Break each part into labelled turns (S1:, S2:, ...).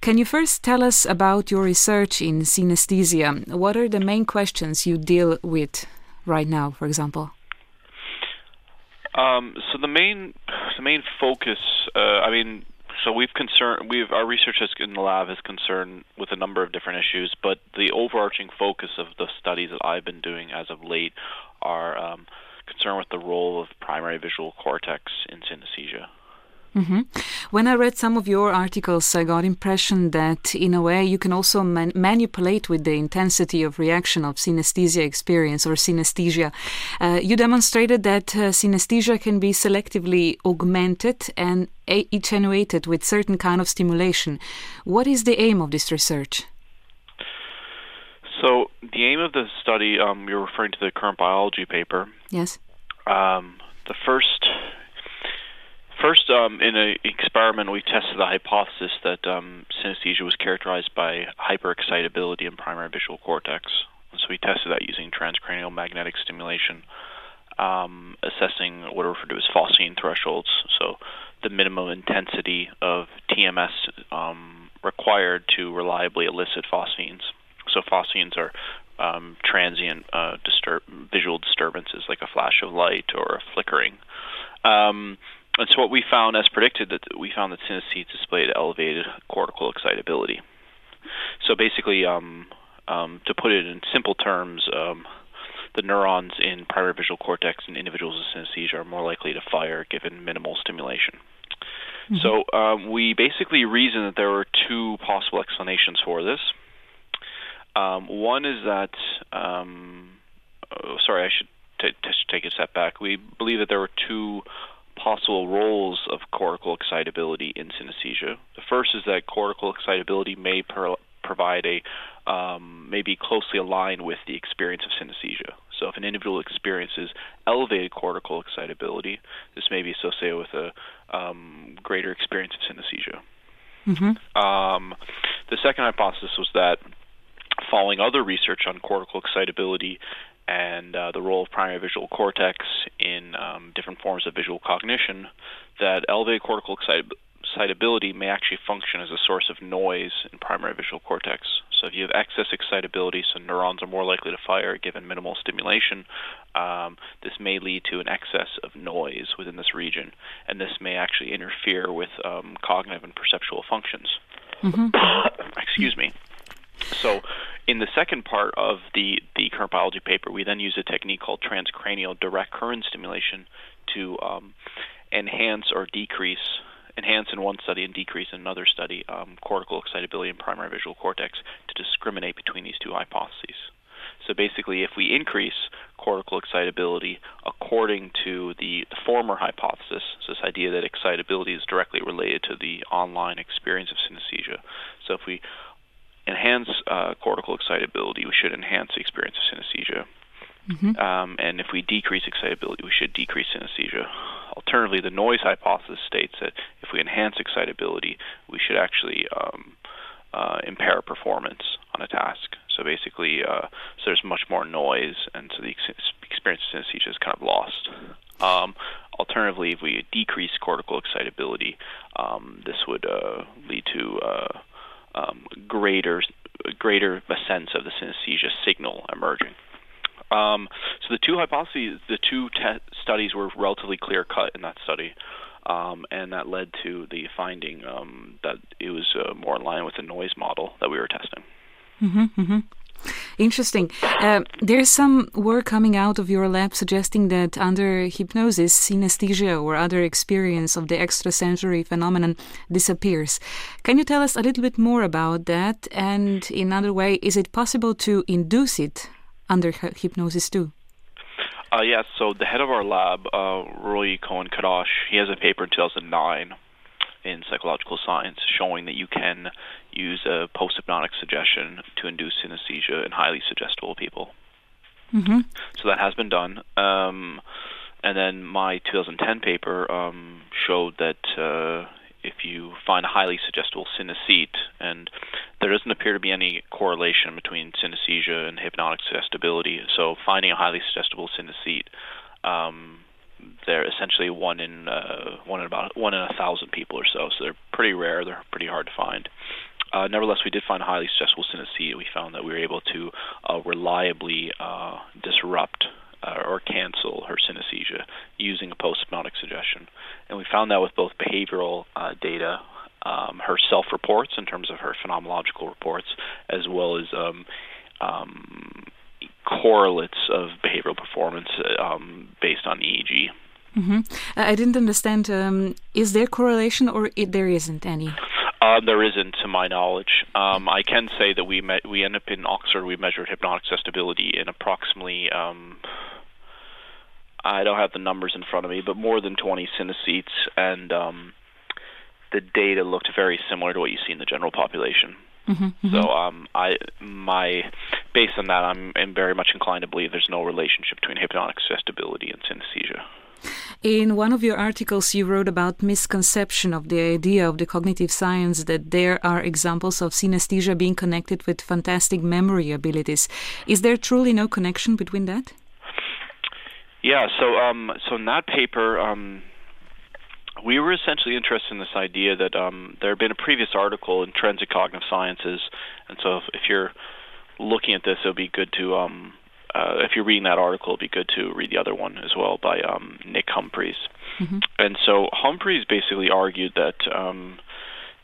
S1: Can you first tell us about your research in synesthesia? What are the main questions you deal with right now, for example?
S2: Um, so the main the main focus, uh, I mean, so we've concerned we've our research in the lab is concerned with a number of different issues, but the overarching focus of the studies that I've been doing as of late are um, concerned with the role of primary visual cortex in synesthesia.
S1: Mm-hmm. When I read some of your articles, I got impression that in a way you can also man- manipulate with the intensity of reaction of synesthesia experience or synesthesia. Uh, you demonstrated that uh, synesthesia can be selectively augmented and a- attenuated with certain kind of stimulation. What is the aim of this research?
S2: So the aim of the study, um, you're referring to the current biology paper.
S1: Yes.
S2: Um, the first First, um, in an experiment, we tested the hypothesis that um, synesthesia was characterized by hyperexcitability in primary visual cortex. So we tested that using transcranial magnetic stimulation, um, assessing what are referred to as phosphene thresholds. So the minimum intensity of TMS um, required to reliably elicit phosphenes. So phosphenes are um, transient uh, disturb- visual disturbances like a flash of light or a flickering. Um, and so what we found, as predicted, that we found that synesthetes displayed elevated cortical excitability. So basically, um, um, to put it in simple terms, um, the neurons in primary visual cortex in individuals with synesthesia are more likely to fire given minimal stimulation. Mm-hmm. So um, we basically reasoned that there were two possible explanations for this. Um, one is that, um, oh, sorry, I should t- t- take a step back. We believe that there were two possible roles of cortical excitability in synesthesia. The first is that cortical excitability may per- provide a um, may be closely aligned with the experience of synesthesia. So, if an individual experiences elevated cortical excitability, this may be associated with a um, greater experience of synesthesia. Mm-hmm. Um, the second hypothesis was that following other research on cortical excitability and uh, the role of primary visual cortex in um, different forms of visual cognition, that elevated cortical excitability may actually function as a source of noise in primary visual cortex. So if you have excess excitability, so neurons are more likely to fire given minimal stimulation, um, this may lead to an excess of noise within this region, and this may actually interfere with um, cognitive and perceptual functions. Mm-hmm. Excuse me. So, in the second part of the, the current biology paper, we then use a technique called transcranial direct current stimulation to um, enhance or decrease, enhance in one study and decrease in another study, um, cortical excitability in primary visual cortex to discriminate between these two hypotheses. So basically, if we increase cortical excitability according to the, the, former hypothesis, so this idea that excitability is directly related to the online experience of synesthesia. So if we enhance uh, cortical excitability, we should enhance the experience of synesthesia. Mm-hmm. Um, and if we decrease excitability, we should decrease synesthesia. Alternatively, the noise hypothesis states that if we enhance excitability, we should actually um, uh, impair performance on a task. So basically, uh, so there's much more noise, and so the ex- experience of synesthesia is kind of lost. Um, alternatively, if we decrease cortical excitability, um, this would uh, lead to uh, um, greater greater a sense of the synesthesia signal emerging. Um, so the two hypotheses, the two te- studies were relatively clear cut in that study, um, and that led to the finding um, that it was uh, more in line with the noise model that we were testing.
S1: Mm-hmm, mm-hmm. Interesting. Uh, there's some work coming out of your lab suggesting that under hypnosis, synesthesia or other experience of the extrasensory phenomenon disappears. Can you tell us a little bit more about that? And in other way, is it possible to induce it under hypnosis too?
S2: Uh, yes. So the head of our lab, uh, Roy Cohen Kadosh, he has a paper in 2009 in psychological science showing that you can use a post hypnotic suggestion to induce synesthesia in highly suggestible people. Mm-hmm. So that has been done. Um, and then my 2010 paper um, showed that uh, if you find a highly suggestible synesthete, and there doesn't appear to be any correlation between synesthesia and hypnotic suggestibility, so finding a highly suggestible synesthete um, they're essentially one in uh, one in about one in a thousand people or so. So they're pretty rare. They're pretty hard to find. Uh, nevertheless, we did find a highly suggestible synesthesia. We found that we were able to uh, reliably uh, disrupt uh, or cancel her synesthesia using a post-hypnotic suggestion. And we found that with both behavioral uh, data, um, her self-reports in terms of her phenomenological reports, as well as um, um, correlates of behavioral performance um, based on EEG.
S1: Mm-hmm. I didn't understand. Um, is there correlation or it, there isn't any?
S2: Uh, there isn't, to my knowledge. Um, I can say that we met, we end up in Oxford. We measured hypnotic suggestibility in approximately. Um, I don't have the numbers in front of me, but more than 20 synesthetes, and um, the data looked very similar to what you see in the general population. Mm-hmm, mm-hmm. So, um, I my based on that, I'm, I'm very much inclined to believe there's no relationship between hypnotic suggestibility and synesthesia.
S1: In one of your articles, you wrote about misconception of the idea of the cognitive science that there are examples of synesthesia being connected with fantastic memory abilities. Is there truly no connection between that?
S2: Yeah. So, um, so in that paper, um, we were essentially interested in this idea that um, there had been a previous article in Trends in Cognitive Sciences, and so if, if you're looking at this, it would be good to um, uh, if you're reading that article, it'd be good to read the other one as well by um, Nick Humphreys. Mm-hmm. And so Humphreys basically argued that um,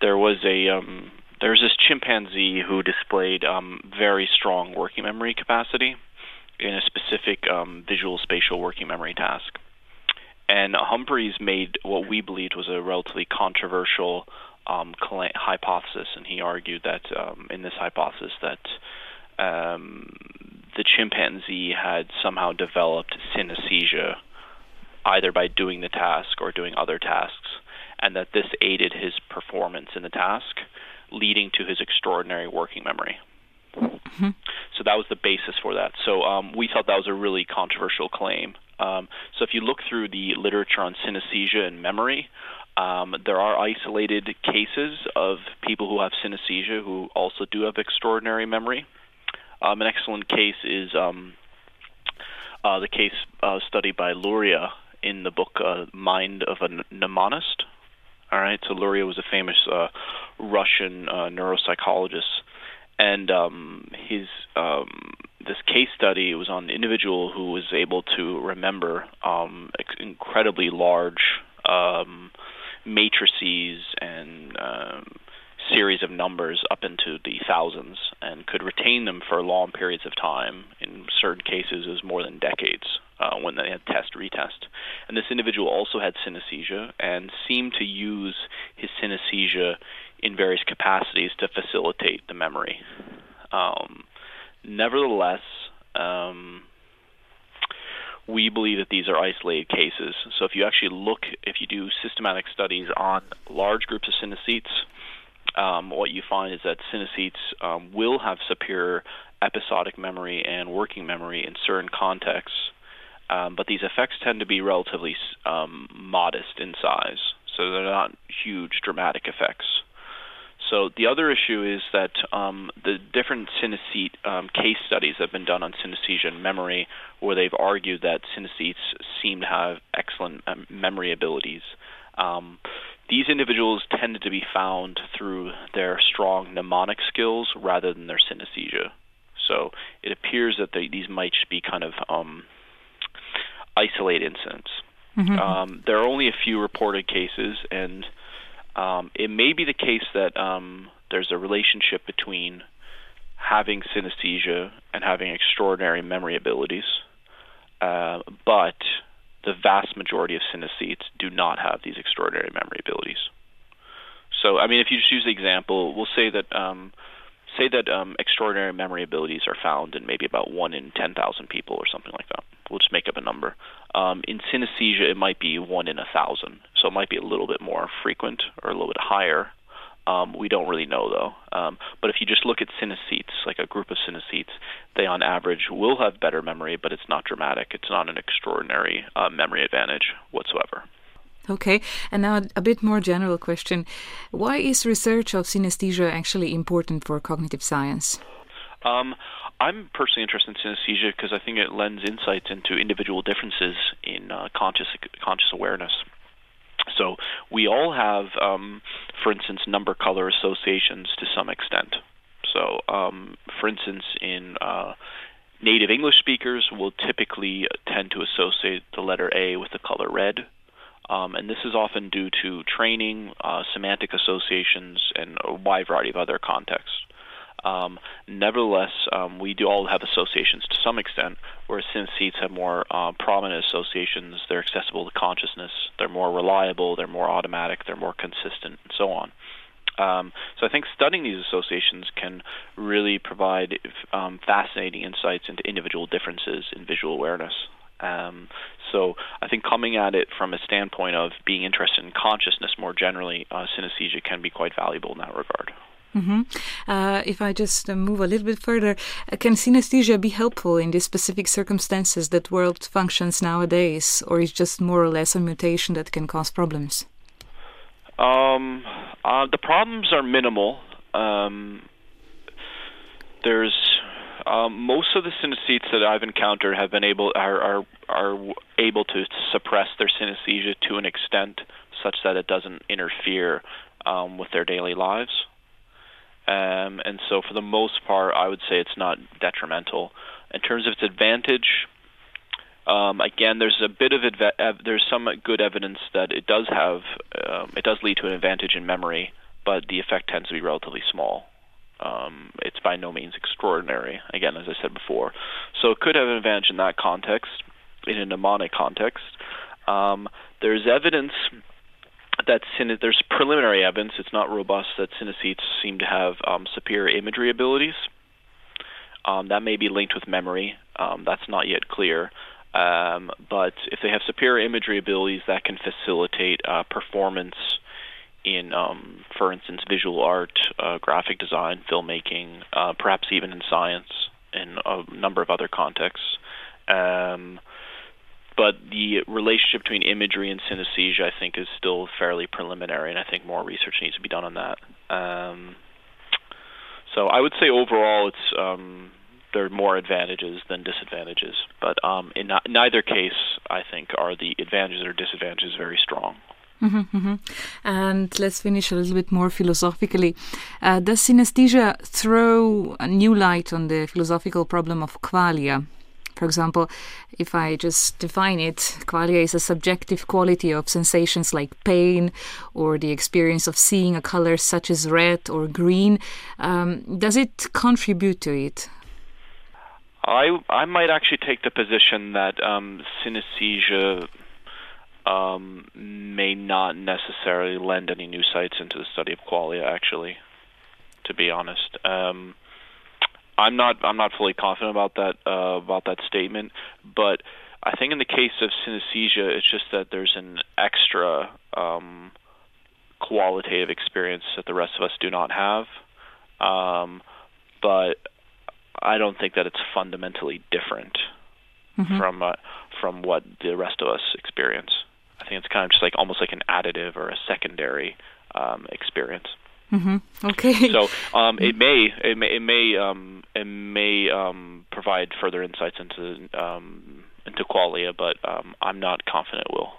S2: there was a um, there's this chimpanzee who displayed um, very strong working memory capacity in a specific um, visual spatial working memory task. And Humphreys made what we believed was a relatively controversial um, hypothesis, and he argued that um, in this hypothesis that um, the chimpanzee had somehow developed synesthesia either by doing the task or doing other tasks, and that this aided his performance in the task, leading to his extraordinary working memory. Mm-hmm. So that was the basis for that. So um, we thought that was a really controversial claim. Um, so if you look through the literature on synesthesia and memory, um, there are isolated cases of people who have synesthesia who also do have extraordinary memory. Um, an excellent case is um, uh, the case uh, studied by Luria in the book uh, Mind of a Mnemonist. All right, so Luria was a famous uh, Russian uh, neuropsychologist, and um, his um, this case study was on an individual who was able to remember um, incredibly large um, matrices and um, series of numbers up into the thousands and could retain them for long periods of time. In certain cases, as more than decades uh, when they had test retest. And this individual also had synesthesia and seemed to use his synesthesia in various capacities to facilitate the memory. Um, nevertheless, um, we believe that these are isolated cases. So if you actually look, if you do systematic studies on large groups of synesthetes, um, what you find is that synesthetes um, will have superior episodic memory and working memory in certain contexts, um, but these effects tend to be relatively um, modest in size, so they're not huge dramatic effects. So the other issue is that um, the different synesthete um, case studies that have been done on synesthesia and memory, where they've argued that synesthetes seem to have excellent memory abilities. These individuals tended to be found through their strong mnemonic skills rather than their synesthesia. So it appears that they, these might be kind of um, isolated incidents. Mm-hmm. Um, there are only a few reported cases, and um, it may be the case that um, there's a relationship between having synesthesia and having extraordinary memory abilities. Uh, but the vast majority of synesthetes do not have these extraordinary memory abilities. So, I mean, if you just use the example, we'll say that um, say that um, extraordinary memory abilities are found in maybe about one in ten thousand people or something like that. We'll just make up a number. Um, in synesthesia, it might be one in a thousand, so it might be a little bit more frequent or a little bit higher. Um, we don't really know though. Um, but if you just look at synesthetes, like a group of synesthetes, they on average will have better memory, but it's not dramatic. It's not an extraordinary uh, memory advantage whatsoever.
S1: Okay, and now a bit more general question. Why is research of synesthesia actually important for cognitive science?
S2: Um, I'm personally interested in synesthesia because I think it lends insights into individual differences in uh, conscious conscious awareness. So we all have, um, for instance, number color associations to some extent. So, um, for instance, in uh, native English speakers, will typically tend to associate the letter A with the color red. Um, and this is often due to training, uh, semantic associations, and a wide variety of other contexts. Um, nevertheless, um, we do all have associations to some extent, whereas synesthetes have more uh, prominent associations. They're accessible to consciousness. They're more reliable. They're more automatic. They're more consistent, and so on. Um, so I think studying these associations can really provide um, fascinating insights into individual differences in visual awareness. Um, so I think coming at it from a standpoint of being interested in consciousness more generally, uh, synesthesia can be quite valuable in that regard.
S1: Mm-hmm. Uh, if I just uh, move a little bit further, uh, can synesthesia be helpful in the specific circumstances that world functions nowadays, or is just more or less a mutation that can cause problems?
S2: Um, uh, the problems are minimal. Um, there's um, most of the synesthetes that I've encountered have been able are, are are able to suppress their synesthesia to an extent such that it doesn't interfere um, with their daily lives. Um, and so, for the most part, I would say it's not detrimental. In terms of its advantage, um, again, there's a bit of adva- ev- there's some good evidence that it does have um, it does lead to an advantage in memory, but the effect tends to be relatively small. Um, it's by no means extraordinary. Again, as I said before, so it could have an advantage in that context, in a mnemonic context. Um, there's evidence that syne- there's preliminary evidence, it's not robust, that synesthetes seem to have um, superior imagery abilities. Um, that may be linked with memory. Um, that's not yet clear. Um, but if they have superior imagery abilities, that can facilitate uh, performance in, um, for instance, visual art, uh, graphic design, filmmaking, uh, perhaps even in science, in a number of other contexts. Um, but the relationship between imagery and synesthesia, I think, is still fairly preliminary, and I think more research needs to be done on that. Um, so I would say overall, it's um, there are more advantages than disadvantages, but um, in neither case, I think, are the advantages or disadvantages very strong.
S1: Mm-hmm, mm-hmm. And let's finish a little bit more philosophically. Uh, does synesthesia throw a new light on the philosophical problem of qualia? For example, if I just define it, qualia is a subjective quality of sensations like pain or the experience of seeing a color such as red or green. Um, does it contribute to it?
S2: I I might actually take the position that um, synesthesia um, may not necessarily lend any new sights into the study of qualia. Actually, to be honest, um, I'm not I'm not fully confident about that uh, about that statement, but I think in the case of synesthesia, it's just that there's an extra um, qualitative experience that the rest of us do not have. Um, but I don't think that it's fundamentally different mm-hmm. from uh, from what the rest of us experience. I think it's kind of just like almost like an additive or a secondary um, experience.
S1: Mm-hmm. Okay.
S2: So um, it may it may it may um, it may um, provide further insights into um, into qualia, but um, I'm not confident it will.